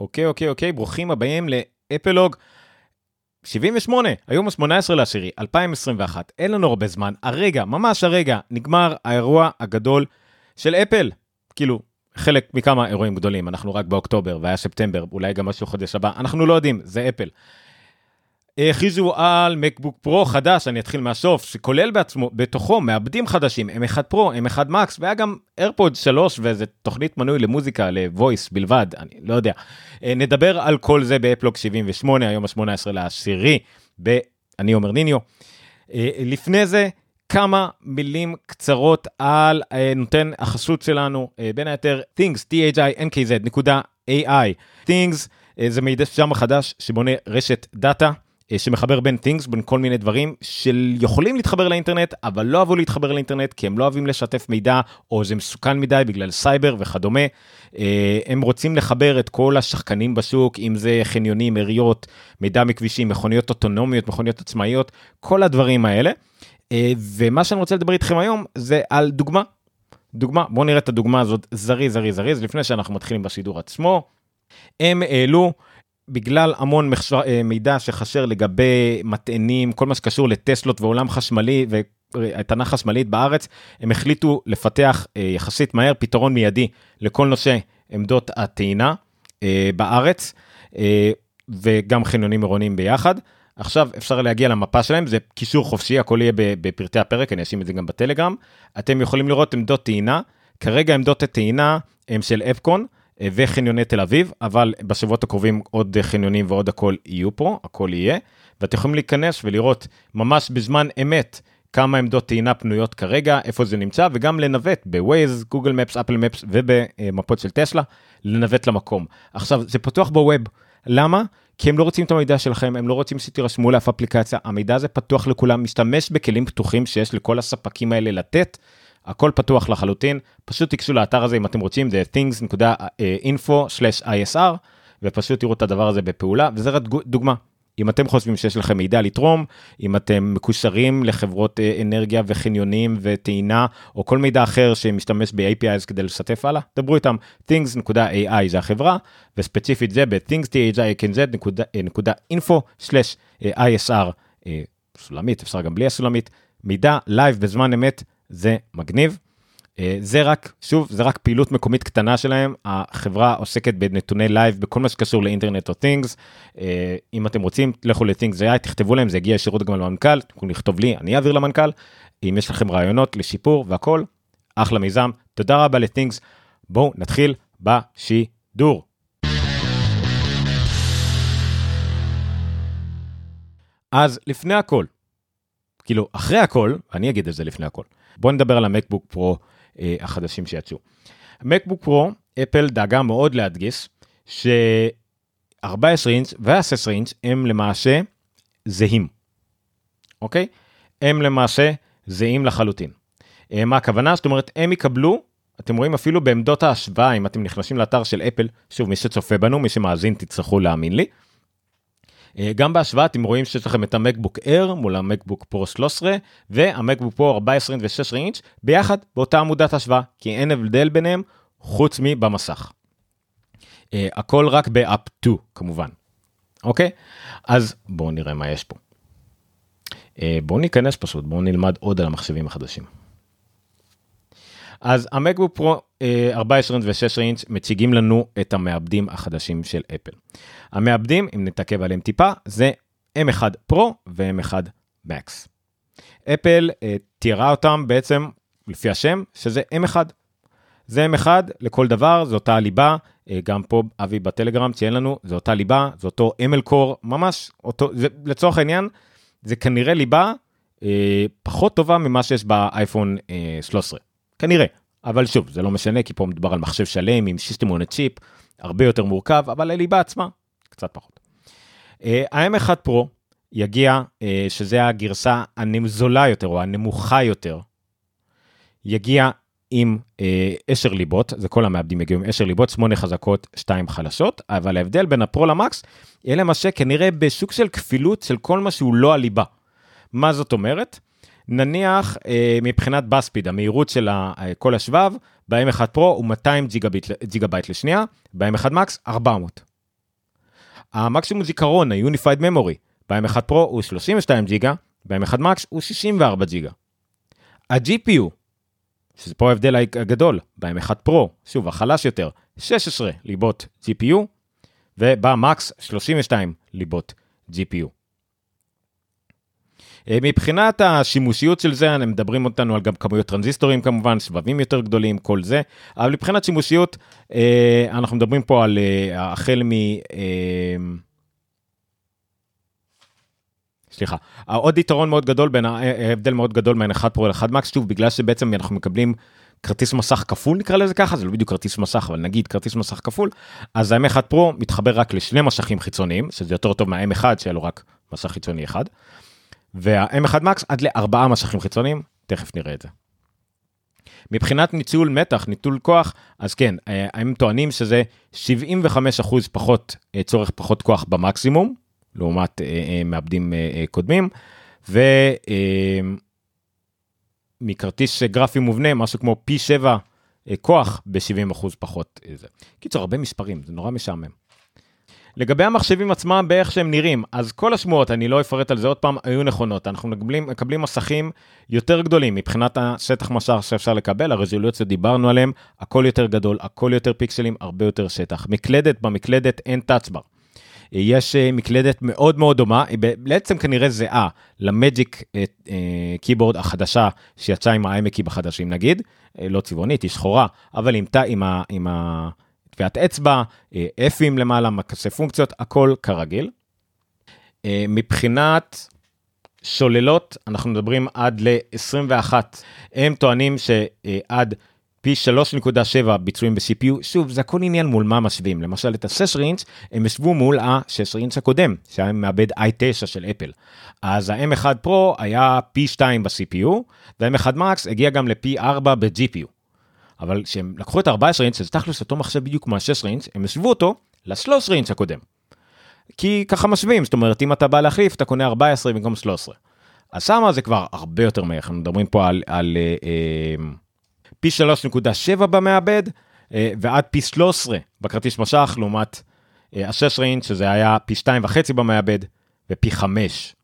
אוקיי, אוקיי, אוקיי, ברוכים הבאים לאפלוג 78, היום ה-18 לעשירי, 2021. אין לנו הרבה זמן, הרגע, ממש הרגע, נגמר האירוע הגדול של אפל. כאילו, חלק מכמה אירועים גדולים, אנחנו רק באוקטובר והיה ספטמבר, אולי גם משהו חודש הבא, אנחנו לא יודעים, זה אפל. הכריזו על מקבוק פרו חדש, אני אתחיל מהסוף, שכולל בעצמו, בתוכו מעבדים חדשים, M1 פרו, M1 מקס, והיה גם AirPod 3 ואיזה תוכנית מנוי למוזיקה, ל-voice בלבד, אני לא יודע. אה, נדבר על כל זה באפלוג 78, היום ה-18 לעשירי. אני אומר ניניו. אה, לפני זה, כמה מילים קצרות על אה, נותן החסות שלנו, בין היתר things, t-h-i-n-k-z.ai. things זה מידע שם חדש שבונה רשת דאטה. אה, שמחבר בין things, בין כל מיני דברים שיכולים להתחבר לאינטרנט, אבל לא אהבו להתחבר לאינטרנט כי הם לא אוהבים לשתף מידע, או זה מסוכן מדי בגלל סייבר וכדומה. אה, הם רוצים לחבר את כל השחקנים בשוק, אם זה חניונים, עיריות, מידע מכבישים, מכוניות אוטונומיות, מכוניות עצמאיות, כל הדברים האלה. אה, ומה שאני רוצה לדבר איתכם היום זה על דוגמה. דוגמה, בואו נראה את הדוגמה הזאת זריז, זריז, זריז, לפני שאנחנו מתחילים בשידור עצמו. הם העלו בגלל המון מחשר, אה, מידע שחשר לגבי מטענים, כל מה שקשור לטסלות ועולם חשמלי והטענה חשמלית בארץ, הם החליטו לפתח אה, יחסית מהר פתרון מיידי לכל נושא עמדות הטעינה אה, בארץ, וגם חניונים עירוניים ביחד. עכשיו אפשר להגיע למפה שלהם, זה קישור חופשי, הכל יהיה בפרטי הפרק, אני אשים את זה גם בטלגרם. אתם יכולים לראות עמדות טעינה, כרגע עמדות הטעינה הם של אפקון. אה, וחניוני תל אביב, אבל בשבועות הקרובים עוד חניונים ועוד הכל יהיו פה, הכל יהיה, ואתם יכולים להיכנס ולראות ממש בזמן אמת כמה עמדות טעינה פנויות כרגע, איפה זה נמצא, וגם לנווט בווייז, גוגל מפס, אפל מפס ובמפות של טסלה, לנווט למקום. עכשיו, זה פתוח בווב, למה? כי הם לא רוצים את המידע שלכם, הם לא רוצים שתירשמו לאף אפליקציה, המידע הזה פתוח לכולם, משתמש בכלים פתוחים שיש לכל הספקים האלה לתת. הכל פתוח לחלוטין, פשוט תיגשו לאתר הזה אם אתם רוצים, זה things.info/isr, ופשוט תראו את הדבר הזה בפעולה, וזה רק דוגמה. אם אתם חושבים שיש לכם מידע לתרום, אם אתם מקושרים לחברות אה, אנרגיה וחניונים וטעינה, או כל מידע אחר שמשתמש ב-APIs כדי לשתף הלאה, דברו איתם, things.ai זה החברה, וספציפית זה ב-things.info/isr, אה, סולמית, אפשר גם בלי הסולמית, מידע live בזמן אמת זה מגניב. אה, זה רק, שוב, זה רק פעילות מקומית קטנה שלהם, החברה עוסקת בנתוני live בכל מה שקשור ל internet of things. אה, אם אתם רוצים, לכו ל-things AI, תכתבו להם, זה יגיע ישירות גם למנכ"ל, יכולים לכתוב לי, אני אעביר למנכ"ל. אם יש לכם רעיונות לשיפור והכל, אחלה מיזם. תודה רבה ל-things. בואו נתחיל בשידור. אז לפני הכל, כאילו אחרי הכל, אני אגיד את זה לפני הכל. בואו נדבר על המקבוק פרו אה, החדשים שיצאו. מקבוק פרו, אפל דאגה מאוד להדגיס ש-14 אינץ' ו-16 אינץ' הם למעשה זהים, אוקיי? הם למעשה זהים לחלוטין. אה, מה הכוונה? זאת אומרת, הם יקבלו, אתם רואים אפילו בעמדות ההשוואה, אם אתם נכנסים לאתר של אפל, שוב, מי שצופה בנו, מי שמאזין, תצטרכו להאמין לי. אה, גם בהשוואה אתם רואים שיש לכם את המקבוק Air מול המקבוק פרו 13 והמקבוק פרו 14 ו-16 אינץ' ביחד באותה עמודת השוואה, כי אין הבדל ביניהם חוץ מבמסך. Uh, הכל רק ב-up to כמובן, אוקיי? אז בואו נראה מה יש פה. Uh, בואו ניכנס פשוט, בואו נלמד עוד על המחשבים החדשים. אז המקבוק פרו 14 ו-16 אינץ' מציגים לנו את המעבדים החדשים של אפל. המעבדים, אם נתעכב עליהם טיפה, זה M1 פרו ו-M1 Max. אפל uh, תיארה אותם בעצם, לפי השם, שזה M1. זה M1 לכל דבר, זו אותה ליבה, uh, גם פה אבי בטלגרם ציין לנו, זו אותה ליבה, זה אותו ML Core, ממש אותו, זה, לצורך העניין, זה כנראה ליבה uh, פחות טובה ממה שיש באייפון uh, 13. כנראה, אבל שוב, זה לא משנה, כי פה מדובר על מחשב שלם עם שיסטם און צ'יפ, הרבה יותר מורכב, אבל הליבה עצמה, קצת פחות. אה, ה-M1 Pro יגיע, אה, שזה הגרסה הזולה יותר, או הנמוכה יותר, יגיע עם אה, עשר ליבות, זה כל המעבדים יגיעו עם עשר ליבות, שמונה חזקות, שתיים חלשות, אבל ההבדל בין ה Pro ל Max, יהיה למעשה כנראה בשוק של כפילות של כל מה שהוא לא הליבה. מה זאת אומרת? נניח אה, מבחינת bus speed, המהירות של אה, כל השבב, ב-M1 Pro הוא 200 ג'יגה בייט לשנייה, ב-M1 Max 400. המקסימום זיכרון, ה-Unified Memory, ב-M1 Pro הוא 32 ג'יגה, ב-M1 Max הוא 64 ג'יגה. ה-GPU, שזה פה ההבדל הגדול, ב-M1 Pro, שוב, החלש יותר, 16 ליבות GPU, ובמקס 32 ליבות GPU. אה, מבחינת השימושיות של זה, הם מדברים אותנו על גם כמויות טרנזיסטורים כמובן, שבבים יותר גדולים, כל זה, אבל מבחינת שימושיות, אה, אנחנו מדברים פה על אה, החל מ... סליחה, עוד יתרון מאוד גדול בין ההבדל מאוד גדול בין 1 פרו ל-1 מקס, שוב, בגלל שבעצם אנחנו מקבלים כרטיס מסך כפול נקרא לזה ככה, זה לא בדיוק כרטיס מסך, אבל נגיד כרטיס מסך כפול, אז ה-M1 פרו מתחבר רק לשני משכים חיצוניים, שזה יותר טוב מה-M1 שהיה לו רק מסך חיצוני אחד. וה-M1 Max עד לארבעה משכים חיצוניים, תכף נראה את זה. מבחינת ניצול מתח, ניטול כוח, אז כן, אה, הם טוענים שזה 75% פחות, אה, צורך פחות כוח במקסימום, לעומת אה, מעבדים קודמים, ומכרטיס גרפי מובנה, משהו כמו פי 7 כוח ב-70% פחות. קיצור, הרבה מספרים, זה נורא משעמם. לגבי המחשבים עצמם באיך שהם נראים, אז כל השמועות, אני לא אפרט על זה עוד פעם, היו נכונות. אנחנו מקבלים, מקבלים מסכים יותר גדולים מבחינת השטח מסך שאפשר לקבל, הרזולוציות דיברנו עליהם, הכל יותר גדול, הכל יותר פיקסלים, הרבה יותר שטח. מקלדת, במקלדת אין טאצבר. יש אה, מקלדת מאוד מאוד דומה, היא בעצם כנראה זהה למג'יק קיבורד אה, החדשה שיצאה עם ה-IMAקים החדשים נגיד, אה, לא צבעונית, היא שחורה, אבל עם, עם, עם ה... טביעת אצבע, אפים למעלה, מקסי פונקציות, הכל כרגיל. אה, מבחינת שוללות, אנחנו מדברים עד ל-21. הם טוענים שעד פי 3.7 ביצועים ב-CPU, שוב, זה הכל עניין מול מה משווים. למשל, את ה-6 רינץ', הם ישבו מול ה-6 רינץ' הקודם, שהיה מעבד i9 של אפל. אז ה-M1 Pro היה פי 2 ב-CPU, וה-M1 Max הגיע גם לפי 4 ב-GPU. אבל כשהם לקחו את ה-14 אינץ', שזה תכלס אותו מחשב בדיוק כמו ה-16 אינץ', הם השוו אותו ל-13 אינץ' הקודם. כי ככה משווים, זאת אומרת, אם אתה בא להחליף, אתה קונה 14 במקום 13. אז שמה זה כבר הרבה יותר מהר, אנחנו מדברים פה על, על אה, אה, פי 3.7 במעבד, אה, ועד פי 13 בכרטיס משך, לעומת אה, ה-16 אינץ', שזה היה פי 2.5 במעבד, ופי 5,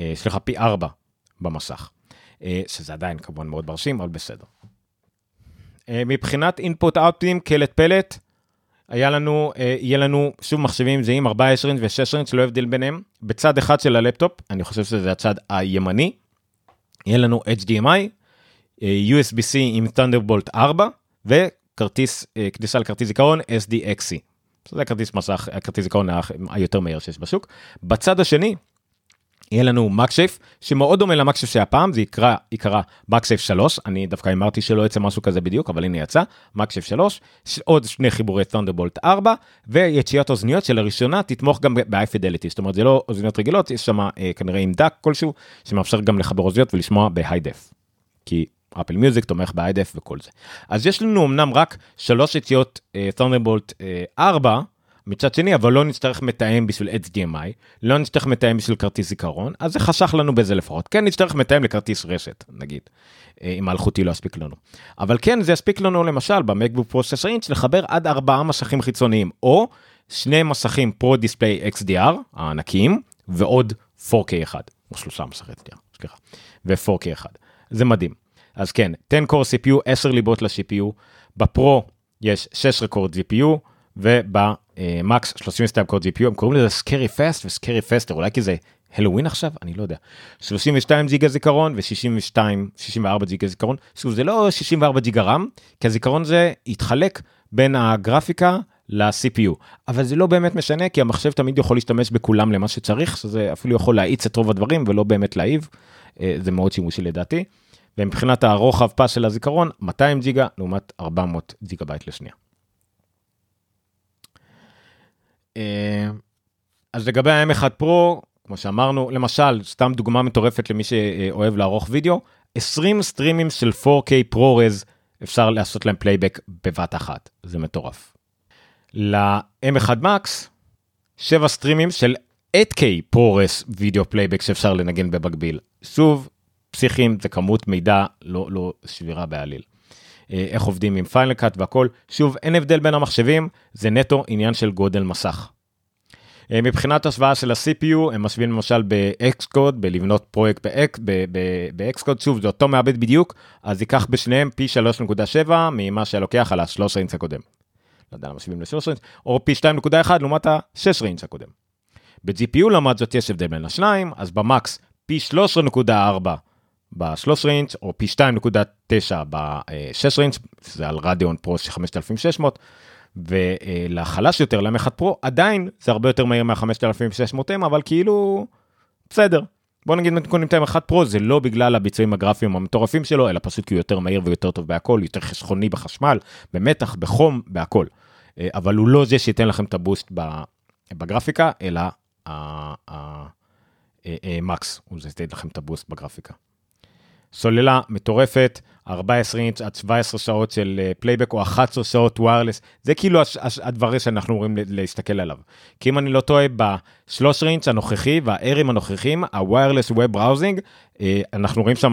אה, סליחה, פי 4 במסך. אה, שזה עדיין כמובן מאוד מרשים, אבל בסדר. אה, מבחינת input output קלט פלט, היה לנו, אה, יהיה לנו שוב מחשבים זהים 14 אינץ' ו-16 אינץ', לא הבדל ביניהם. בצד אחד של הלפטופ, אני חושב שזה הצד הימני, יהיה לנו HDMI, אה, USB-C עם Thunderbolt 4, וכרטיס, כניסה לכרטיס זיכרון SDXC. זה הכרטיס מסך, הכרטיס זיכרון היותר מהיר שיש בשוק. בצד השני, יהיה לנו מקשייף שמאוד דומה למקשייף שהיה פעם זה יקרא יקרא מקשייף 3 אני דווקא אמרתי שלא יצא משהו כזה בדיוק אבל הנה יצא מקשייף 3 עוד שני חיבורי תונדרבולט 4 ויציאת אוזניות שלראשונה תתמוך גם ב-high fidelity זאת אומרת זה לא אוזניות רגילות יש שם אה, כנראה עם דק כלשהו שמאפשר גם לחבר אוזניות ולשמוע ב-high def. כי אפל מיוזיק תומך ב-high def וכל זה אז יש לנו אמנם רק שלוש יציאות תונדרבולט אה, 4 מצד שני, אבל לא נצטרך מתאם בשביל HDMI, לא נצטרך מתאם בשביל כרטיס זיכרון, אז זה חשך לנו בזה לפחות. כן, נצטרך מתאם לכרטיס רשת, נגיד, אה, אם האלחוטי לא יספיק לנו. אבל כן, זה יספיק לנו למשל במקבוק פרוססור אינץ' לחבר עד ארבעה מסכים חיצוניים, או שני מסכים פרו דיספליי XDR הענקיים, ועוד 4K אחד, או שלושה מסכי XDR, סליחה, ו-4K אחד. זה מדהים. אז כן, 10 core CPU, 10 ליבות ל-CPU, בפרו יש 16 core GPU, ובמקס 32 קוד GPU הם קוראים לזה סקרי פסט וסקרי פסטר אולי כי זה הלואוין עכשיו? אני לא יודע. 32 ג'יגה זיכרון ו62 64 ג'יגה זיכרון. שוב זה לא 64 ג'יגה RAM כי הזיכרון זה יתחלק בין הגרפיקה ל-CPU אבל זה לא באמת משנה כי המחשב תמיד יכול להשתמש בכולם למה שצריך שזה אפילו יכול להאיץ את רוב הדברים ולא באמת להאט. אה, זה מאוד שימושי לדעתי. ומבחינת הרוחב פס של הזיכרון 200 ג'יגה לעומת 400 ג'יגה בייט לשנייה. אה, אז לגבי ה-M1 Pro, כמו שאמרנו, למשל, סתם דוגמה מטורפת למי שאוהב לערוך וידאו, 20 סטרימים של 4K ProRes אפשר לעשות להם playback בבת אחת, זה מטורף. ל-M1 Max, 7 סטרימים של 8K ProRes וידאו playback שאפשר לנגן במקביל. שוב, פסיכי זה כמות מידע לא, לא סבירה בעליל. אה, איך עובדים עם Final Cut והכל. שוב, אין הבדל בין המחשבים, זה נטו עניין של גודל מסך. אה, מבחינת השוואה של ה-CPU, הם משווים למשל ב-Xcode, בלבנות פרויקט ב-Xcode, שוב, זה אותו מעבד בדיוק, אז ייקח בשניהם פי 3.7 ממה שלוקח על ה-13 אינץ' הקודם. לא יודע למה משווים ל-13 אינץ', או פי 2.1 לעומת ה-16 אינץ' הקודם. ב-GPU לעומת זאת יש הבדל בין השניים, אז ב Max פי 13.4 ב-13 אינץ' או פי 2.9 ב-16 אינץ', זה על Radeon Pro 5600, ולחלש יותר, ל-M1 פרו, עדיין זה הרבה יותר מהיר מה-5600M, אבל כאילו, בסדר. בוא נגיד אם אתם קונים את ה-M1 פרו, זה לא בגלל הביצועים הגרפיים המטורפים שלו, אלא פשוט כי הוא יותר מהיר ויותר טוב בהכל, יותר חסכוני בחשמל, במתח, בחום, בהכל. אה, אבל הוא לא זה שייתן לכם את הבוסט בגרפיקה, אלא המקס, הוא זה שייתן לכם את הבוסט בגרפיקה. סוללה מטורפת, 14 אינץ' עד 17 שעות של playback או 11 שעות wireless, זה כאילו הדברים שאנחנו אמורים להסתכל עליו. כי אם אני לא טועה, ב-13 אינץ' הנוכחי והאיירים הנוכחים, ה wireless web browsing, אנחנו רואים שם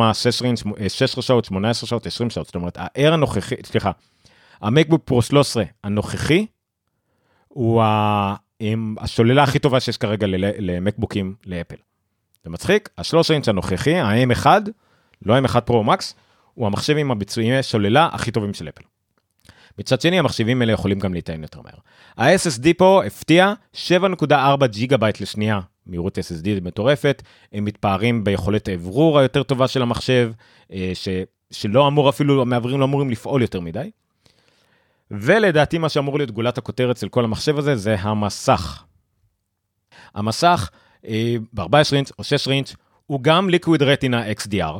16 שעות, 18 שעות, 20 שעות, זאת אומרת, ה Air הנוכחי, סליחה, ה MacBook Pro 13 הנוכחי, הוא הסוללה הכי טובה שיש כרגע למקבוקים לאפל. זה מצחיק, ה-13 אינץ' הנוכחי, ה-M1, לא M1 Pro Max, הוא המחשב עם הביצועי סוללה הכי טובים של אפל. מצד שני המחשבים האלה יכולים גם להיטען יותר מהר. ה-SSD פה הפתיע 7.4 ג'יגה בייט לשנייה, מהירות SSD מטורפת, הם מתפארים ביכולת האוורור היותר טובה של המחשב, אה, ש, שלא אמור אפילו, המאווררים לא אמורים לפעול יותר מדי. ולדעתי מה שאמור להיות גולת הכותרת של כל המחשב הזה זה המסך. המסך אה, ב-14 אינץ' או 6 אינץ' הוא גם Liquid Retina XDR,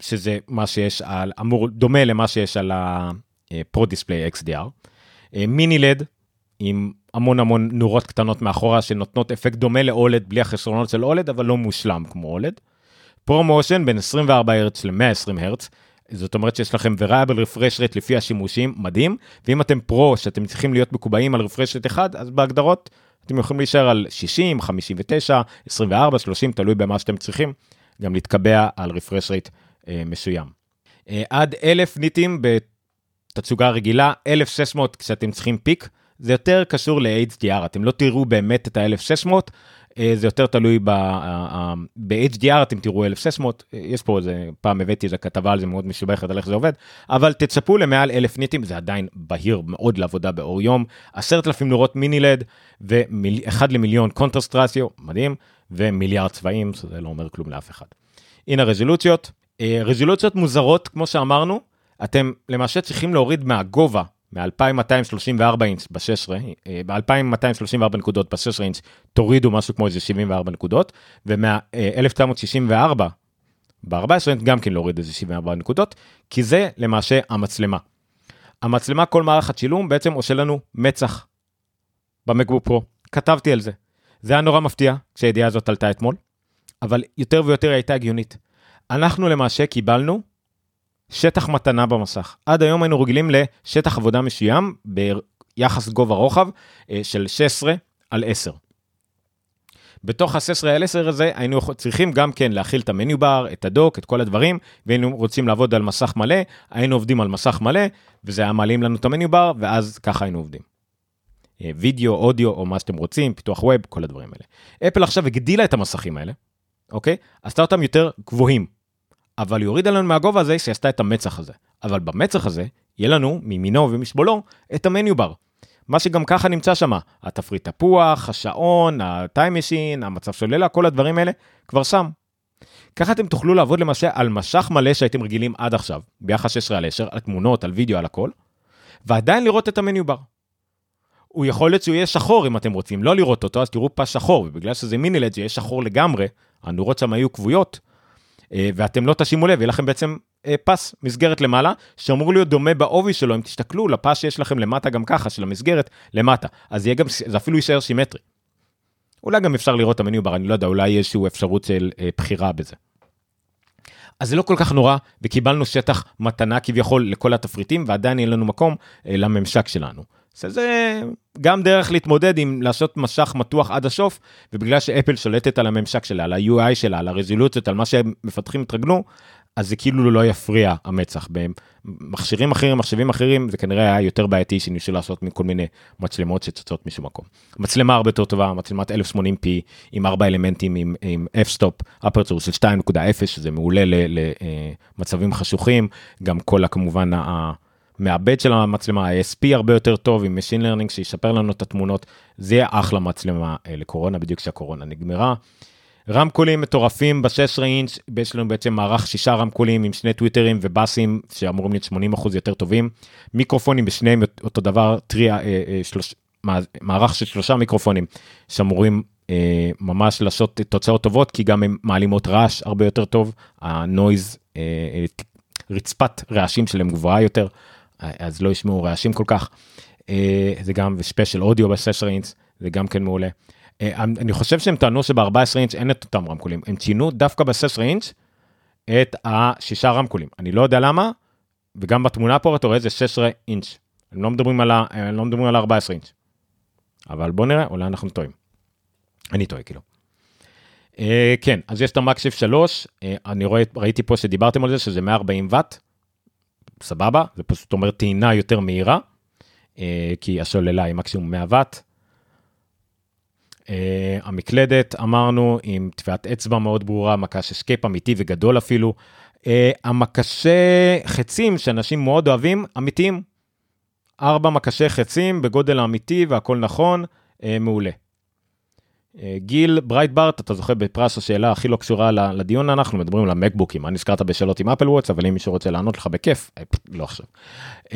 שזה מה שיש על, אמור, דומה למה שיש על ה-Pro Display XDR. מיני לד עם המון המון נורות קטנות מאחורה שנותנות אפקט דומה לאולד בלי החסרונות של אולד אבל לא מושלם כמו אולד. פרו-מושן בין 24 הרץ ל-120 הרץ. זאת אומרת שיש לכם variable refresh rate לפי השימושים, מדהים, ואם אתם פרו שאתם צריכים להיות מקובעים על refresh rate אחד, אז בהגדרות אתם יכולים להישאר על 60, 59, 24, 30, תלוי במה שאתם צריכים, גם להתקבע על rate אה, מסוים. אה, עד 1,000 ניטים בתצוגה רגילה, 1,600 כשאתם צריכים פיק, זה יותר קשור ל-HDR, אתם לא תראו באמת את ה-1,600, אה, זה יותר תלוי ב-HDR, אתם תראו 1,600, יש פה איזה, פעם הבאתי איזה כתבה על זה מאוד משובחת על איך זה עובד, אבל תצפו למעל 1,000 ניטים, זה עדיין בהיר מאוד לעבודה באור יום, 10,000 נורות mini LED, ו-1 למיליון contrast ratio, מדהים, ומיליארד צבעים, זה לא אומר כלום לאף אחד. הנה הרזולוציות, אה, רזולוציות מוזרות, כמו שאמרנו, אתם למעשה צריכים להוריד מהגובה, מ-2234 אינץ' ב-16, ב-2234 נקודות ב-16 אינץ', תורידו משהו כמו איזה 74 נקודות, ומה-1964 ב-14 אינץ' גם כן להוריד איזה 74 נקודות, כי זה למעשה המצלמה. המצלמה, כל מערכת צילום בעצם עושה לנו מצח במקבוק פרו. כתבתי על זה. זה היה נורא מפתיע כשהידיעה הזאת עלתה אתמול, אבל יותר ויותר היא הייתה הגיונית. אנחנו למעשה קיבלנו שטח מתנה במסך. עד היום היינו רגילים לשטח עבודה מסוים ביחס גובה רוחב אה, של 16 על 10. בתוך ה-16 על 10 הזה היינו צריכים גם כן להכיל את המניו בר, את הדוק, את כל הדברים, והיינו רוצים לעבוד על מסך מלא, היינו עובדים על מסך מלא, וזה היה מעלים לנו את ה menu bar, ואז ככה היינו עובדים. אה, וידאו, אודיו או מה שאתם רוצים, פיתוח web, כל הדברים האלה. אפל עכשיו הגדילה את המסכים האלה, אוקיי? עשתה אותם יותר גבוהים. אבל היא הורידה לנו מהגובה הזה שעשתה את המצח הזה. אבל במצח הזה, יהיה לנו מימינו ומשמאלו את ה menu bar. מה שגם ככה נמצא שם, התפריט תפוח, השעון, ה Time Machine, המצב סוללה, כל הדברים האלה, כבר שם. ככה אתם תוכלו לעבוד למעשה על משך מלא שהייתם רגילים עד עכשיו, ביחס 16 על 10, על תמונות, על וידאו, על הכל, ועדיין לראות את המניו בר. הוא יכול להיות שהוא יהיה שחור אם אתם רוצים לא לראות אותו, אז תראו פס שחור, ובגלל שזה מינילד, זה יהיה שחור לגמרי, הנורות שם היו כבויות, אה, ואתם לא תשימו לב, יהיה לכם בעצם אה, פס מסגרת למעלה, שאמור להיות דומה בעובי שלו, אם תסתכלו לפס שיש לכם למטה גם ככה, של המסגרת, למטה. אז גם, זה אפילו יישאר סימטרי. אולי גם אפשר לראות את המניו בר, אני לא יודע, אולי יש איזושהי אפשרות של אה, בחירה בזה. אז זה לא כל כך נורא, וקיבלנו שטח מתנה כביכול לכל התפריטים, ועדיין אין לנו מקום לממשק שלנו. שזה גם דרך להתמודד עם לעשות משך מתוח עד הסוף, ובגלל שאפל שולטת על הממשק שלה, על ה-UI שלה, על הרזולוציות, על מה שהם מפתחים התרגלו, אז זה כאילו לא יפריע המצח. במכשירים אחרים, מחשבים אחרים, זה כנראה היה יותר בעייתי שניסו לעשות מכל מיני מצלמות שצצות משום מקום. מצלמה הרבה יותר טובה, מצלמת 1080p עם ארבע אלמנטים עם, עם f-stop, אפרצור של 2.0, שזה מעולה למצבים חשוכים, גם כל הכמובן המעבד של המצלמה, ה-ASP הרבה יותר טוב עם Machine Learning שישפר לנו את התמונות, זה יהיה אחלה מצלמה אה, לקורונה, בדיוק כשהקורונה נגמרה. רמקולים מטורפים ב-16 אינץ', יש לנו בעצם מערך שישה רמקולים עם שני טוויטרים ובאסים שאמורים להיות 80% יותר טובים. מיקרופונים בשניהם אותו דבר, three, אה, אה, שלוש, מערך של שלושה מיקרופונים שאמורים אה, ממש לעשות תוצאות טובות, כי גם הם מעלימות רעש הרבה יותר טוב, ה noise, אה, אה, רצפת רעשים שלהם גבוהה יותר, אז לא ישמעו רעשים כל כך. אה, זה גם spatial audio ב-16 אינץ', זה גם כן מעולה. אה, אני חושב שהם טענו שב-14 אינץ' אין את אותם רמקולים, הם ציינו דווקא ב-16 אינץ' את השישה רמקולים. אני לא יודע למה, וגם בתמונה פה אתה רואה זה 16 אינץ'. הם לא מדברים על ה-14 לא אינץ'. אבל בוא נראה, אולי אנחנו טועים. אני טועה כאילו. Uh, כן, אז יש את המקשיב 3, uh, אני רואה, ראיתי פה שדיברתם על זה, שזה 140 ואט, סבבה, זה פשוט אומר טעינה יותר מהירה, uh, כי השוללה היא מקסימום 100 ואט. Uh, המקלדת אמרנו עם טביעת אצבע מאוד ברורה, מקש escape אמיתי וגדול אפילו. Uh, המקשי חצים שאנשים מאוד אוהבים, אמיתיים. ארבע מקשי חצים בגודל האמיתי והכל נכון, מעולה. Uh, גיל ברייטברט, אתה זוכה בפרס השאלה הכי לא קשורה לדיון, אנחנו מדברים על המקבוקים, מה נזכרת בשאלות עם אפל ווטש, אבל אם מישהו רוצה לענות לך בכיף, לא עכשיו. Uh,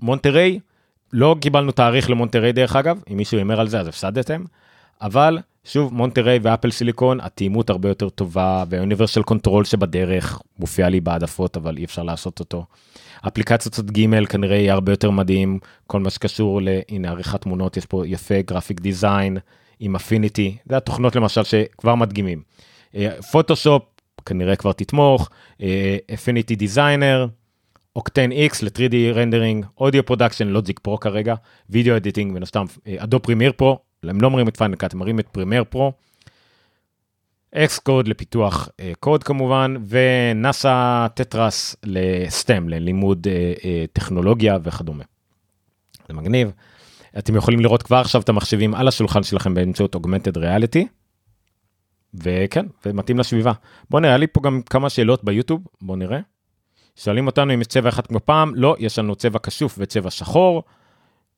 מונטריי, לא קיבלנו תאריך למונטריי דרך אגב, אם מישהו הימר על זה אז הפסדתם. אבל שוב מונטריי ואפל סיליקון התאימות הרבה יותר טובה וה universal control שבדרך מופיע לי בהעדפות אבל אי אפשר לעשות אותו. אפליקציות צד ג' כנראה יהיה הרבה יותר מדהים כל מה שקשור להנה עריכת תמונות יש פה יפה graphic design עם אפיניטי זה התוכנות למשל שכבר מדגימים. פוטושופ אה, כנראה כבר תתמוך אפיניטי דיזיינר. Octane X ל-3D rendering, audio production, Logic Pro כרגע, video editing, מן הסתם Adobe Premiere Pro, הם לא מראים את Final Cut, הם מראים את Premiere Pro. Xcode לפיתוח קוד כמובן, ונאסא טטריס ל STEM, ללימוד uh, טכנולוגיה וכדומה. זה מגניב. אתם יכולים לראות כבר עכשיו את המחשבים על השולחן שלכם באמצעות augmented reality. וכן, ומתאים לסביבה. בוא נראה לי פה גם כמה שאלות ביוטיוב, בוא נראה. שואלים אותנו אם יש צבע אחד כמו פעם, לא, יש לנו צבע כסוף וצבע שחור.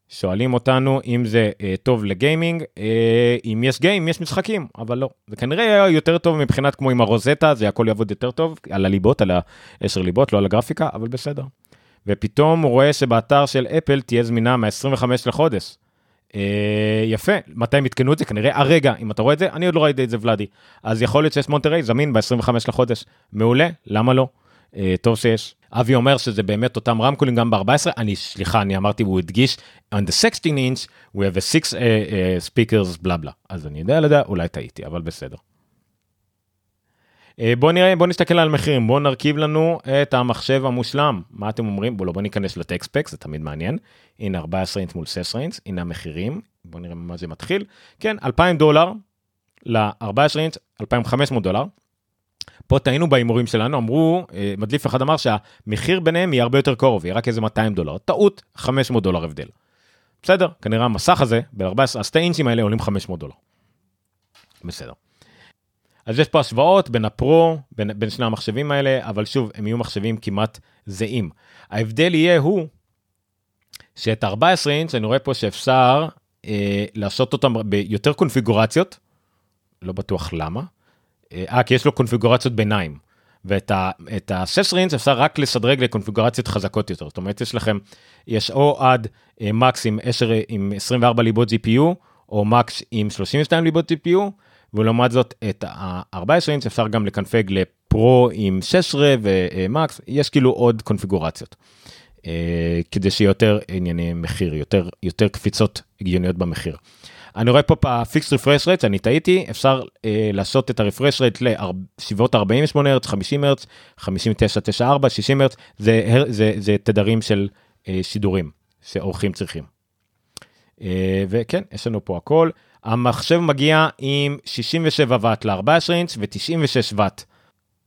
שואלים אותנו אם זה אה, טוב לגיימינג, אה, אם יש גיים, יש משחקים, אבל לא. זה כנראה יהיה יותר טוב מבחינת כמו עם הרוזטה, זה הכל יעבוד יותר טוב, על הליבות, על העשר ליבות, לא על הגרפיקה, אבל בסדר. ופתאום הוא רואה שבאתר של אפל תהיה זמינה מ-25 לחודש. אה, יפה, מתי הם עדכנו את זה? כנראה הרגע, אם אתה רואה את זה, אני עוד לא ראיתי את זה ולאדי. אז יכול להיות שיש מונטריי זמין ב-25 לחודש. מעולה, למה לא? אה, טוב שיש. אבי אומר שזה באמת אותם רמקולים גם ב-14, אני, סליחה, אני אמרתי, הוא הדגיש, on the 16 inch, we have a six uh, uh, speakers, בלה בלה. אז אני יודע, לדע, אולי טעיתי, אבל בסדר. Uh, בוא נראה, בוא נסתכל על מחירים, בוא נרכיב לנו את המחשב המושלם. מה אתם אומרים? בוא לא, בוא ניכנס לטקספק, זה תמיד מעניין. הנה 14 אינץ מול 16 אינץ, הנה המחירים, בוא נראה מה זה מתחיל. כן, 2,000 דולר ל-14 אינץ, 2,500 דולר. פה טעינו בהימורים שלנו, אמרו, אה, מדליף אחד אמר שהמחיר ביניהם יהיה הרבה יותר קרוב, יהיה רק איזה 200 דולר. טעות, 500 דולר הבדל. בסדר, כנראה המסך הזה, ב-14, השתי אינצ'ים האלה עולים 500 דולר. בסדר. אז יש פה השוואות בין הפרו, בין, בין שני המחשבים האלה, אבל שוב, הם יהיו מחשבים כמעט זהים. ההבדל יהיה הוא, שאת 14 אינץ' אני רואה פה שאפשר אה, לעשות אותם ביותר קונפיגורציות, לא בטוח למה. אה, כי יש לו קונפיגורציות ביניים. ואת ה-16 אינץ' אפשר רק לשדרג לקונפיגורציות חזקות יותר. זאת אומרת, יש לכם, יש או עד אה, מקס עם, 10, עם 24 ליבות GPU, או מקס עם 32 ליבות GPU, ולעומת זאת את ה-14 אינץ' אפשר גם לקנפג לפרו עם 16 ומקס, יש כאילו עוד קונפיגורציות. אה, כדי שיהיה יותר ענייני מחיר, יותר, יותר קפיצות הגיוניות במחיר. אני רואה פה fixed refresh rate, אני טעיתי, אפשר אה, לעשות את ה refresh rate לסביבות 48 הרץ, 50 הרץ, 59, 94, 60 הרץ, זה, זה, זה תדרים של אה, שידורים שעורכים צריכים. אה, וכן, יש לנו פה הכל. המחשב מגיע עם 67 ואט ל-14 אינץ' ו-96 ואט.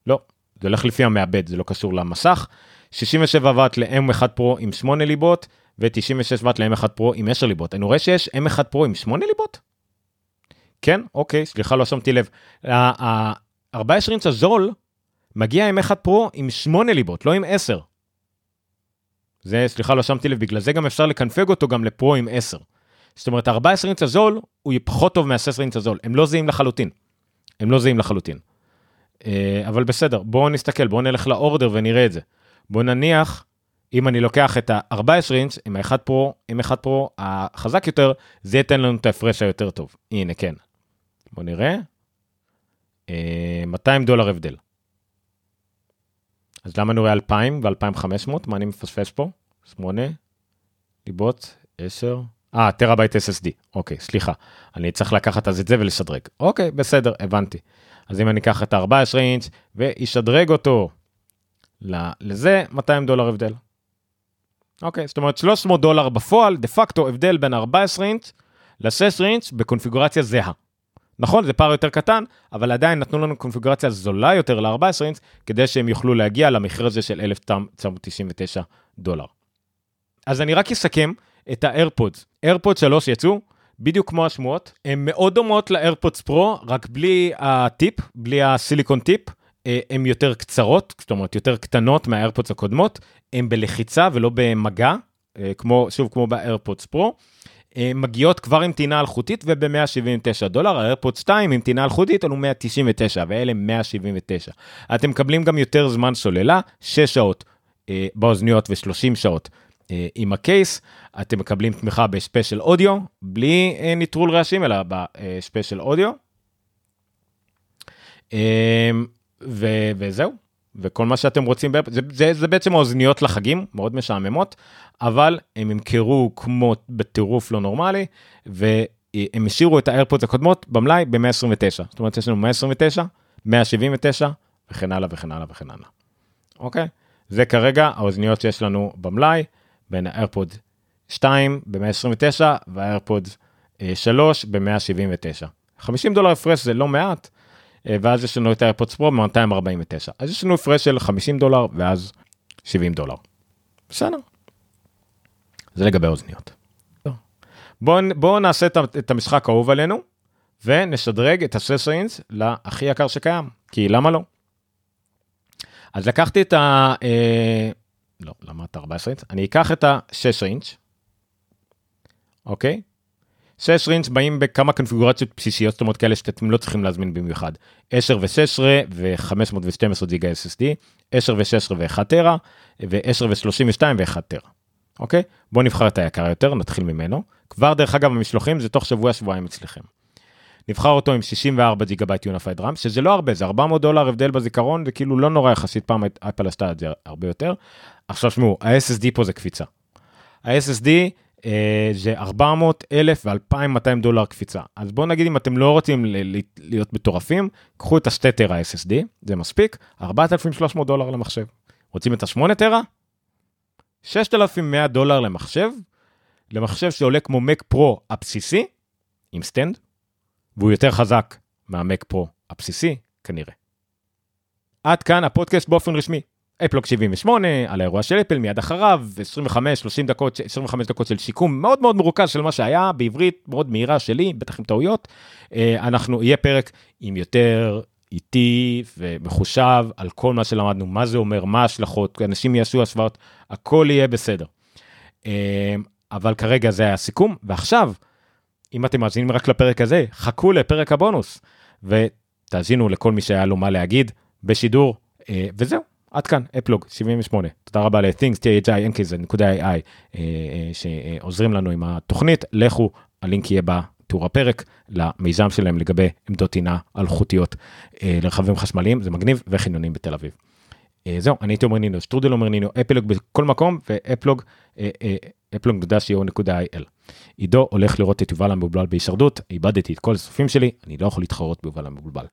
לא, זה הולך לפי המעבד, זה לא קשור למסך. 67 ואט ל-M1 פרו עם 8 ליבות, ו-96 ואט ל-M1 פרו עם 10 ליבות. אני רואה שיש M1 פרו עם 8 ליבות? כן, אוקיי, סליחה, לא שמתי לב. ה-14 אינץ' הזול מגיע עם 1 פרו עם 8 ליבות, לא עם 10. זה, סליחה, לא שמתי לב, בגלל זה גם אפשר לקנפג אותו גם לפרו עם 10. זאת אומרת, ה-14 אינץ' הזול הוא פחות טוב מה-16 אינץ' הזול, הם לא זהים לחלוטין. הם לא זהים לחלוטין. אה, אבל בסדר, בואו נסתכל, בואו נלך ל order ונראה את זה. בואו נניח, אם אני לוקח את ה-14 אינץ' עם ה-M1 פרו, עם M1 פרו החזק יותר, זה ייתן לנו את ההפרש היותר טוב. הנה, כן. בואו נראה. 200 אה, דולר הבדל. אז למה אני רואה 2,000 ו-2,500? מה אני מפספס פה? 8 ליבות, 10. אה, טראבייט SSD. אוקיי, סליחה. אני צריך לקחת אז את זה ולשדרג. אוקיי, בסדר, הבנתי. אז אם אני אקח את ה-14 אינץ' ואשדרג אותו לזה, 200 דולר הבדל. אוקיי, זאת אומרת 300 דולר בפועל, דה פקטו הבדל בין 14 אינץ' ל-16 אינץ' בקונפיגורציה זהה. נכון, זה פער יותר קטן, אבל עדיין נתנו לנו קונפיגורציה זולה יותר ל-14 אינץ', כדי שהם יוכלו להגיע למחיר הזה של 1999 דולר. אז אני רק אסכם את האיירפודס. איירפודס 3 יצאו, בדיוק כמו השמועות, הן מאוד דומות לאיירפודס פרו, רק בלי הטיפ, בלי ה silicone tip. הן יותר קצרות, זאת אומרת יותר קטנות מהאיירפודס הקודמות, הן בלחיצה ולא במגע, אה, כמו, שוב, כמו באיירפודס פרו. אה, מגיעות כבר עם טעינה אלחוטית וב-179 דולר, האיירפוד 2 עם טעינה אלחוטית עלו 199 ואלה 179. אתם מקבלים גם יותר זמן סוללה, 6 שעות אה, באוזניות ו-30 שעות אה, עם ה case, אתם מקבלים תמיכה ב spatial audio, בלי אה, ניטרול רעשים אלא ב spatial audio. אה, ו- וזהו, וכל מה שאתם רוצים, זה, זה, זה בעצם האוזניות לחגים, מאוד משעממות, אבל הם ימכרו כמו בטירוף לא נורמלי, והם השאירו את האיירפודס הקודמות במלאי ב-129. זאת אומרת, יש לנו 129, 179, וכן הלאה וכן הלאה וכן הלאה. אוקיי? זה כרגע האוזניות שיש לנו במלאי, בין האיירפוד 2 ב-129 והאיירפוד 3 ב-179. 50 דולר הפרש זה לא מעט, אה, ואז יש לנו את האיירפודס פרו ב-249. אז יש לנו הפרש של 50 דולר ואז 70 דולר. בסדר. זה לגבי אוזניות. בואו בוא נעשה את המשחק האהוב עלינו ונשדרג את ה-16 אינץ להכי יקר שקיים, כי למה לא? אז לקחתי את ה... לא, למה את ה-14 אינץ? אני אקח את ה-6 אינץ', אוקיי? 6 אינץ' באים בכמה קונפיגורציות בסיסיות, זאת אומרת כאלה שאתם לא צריכים להזמין במיוחד. 10 ו-16 ו-512 ג'יגה SSD, 10 ו-16 ו-1 טרה, ו-10 ו-32 ו-1 טרה. אוקיי? בואו נבחר את היקר יותר, נתחיל ממנו. כבר דרך אגב המשלוחים זה תוך שבוע שבועיים אצלכם. נבחר אותו עם 64 ג'יגה בייט unified RAM, שזה לא הרבה, זה 400 דולר הבדל בזיכרון, זה כאילו לא נורא יחסית, פעם אפל עשתה את זה הרבה יותר. עכשיו שמעו, ה-SSD פה זה קפיצה. ה-SSD אה, זה 400, 1,000 ו-2,200 דולר קפיצה. אז בואו נגיד אם אתם לא רוצים להיות מטורפים, קחו את ה-2 טרה SSD, זה מספיק, 4,300 דולר למחשב. רוצים את ה-8 טרה? 6,100 דולר למחשב, למחשב שעולה כמו Mac Pro הבסיסי, עם stand, והוא יותר חזק מהמק פרו הבסיסי, כנראה. עד כאן הפודקאסט באופן רשמי. אפלוג 78 על האירוע של אפל מיד אחריו 25 30 דקות 25 דקות של סיכום מאוד מאוד מרוכז של מה שהיה בעברית מאוד מהירה שלי בטח עם טעויות אה, אנחנו יהיה פרק עם יותר איטי ומחושב על כל מה שלמדנו מה זה אומר מה ההשלכות אנשים יעשו השוואות הכל יהיה בסדר. אה, אבל כרגע זה היה הסיכום ועכשיו אם אתם מאזינים רק לפרק הזה חכו לפרק הבונוס ותאזינו לכל מי שהיה לו מה להגיד בשידור אה, וזהו. עד כאן אפלוג 78 תודה רבה ל-things thing's.ai שעוזרים לנו עם התוכנית לכו הלינק יהיה בתיאור הפרק למיזם שלהם לגבי עמדות טעינה אלחוטיות אה, לרכבים חשמליים זה מגניב וחניונים בתל אביב. אה, זהו אני הייתי אומר נינו שטרודל אומר נינו אפלוג בכל מקום ואפלוג אפלוג.co.il. עידו הולך לראות את יובל המבולבל בהישרדות איבדתי את כל הסופים שלי אני לא יכול להתחרות ביובל המבולבל.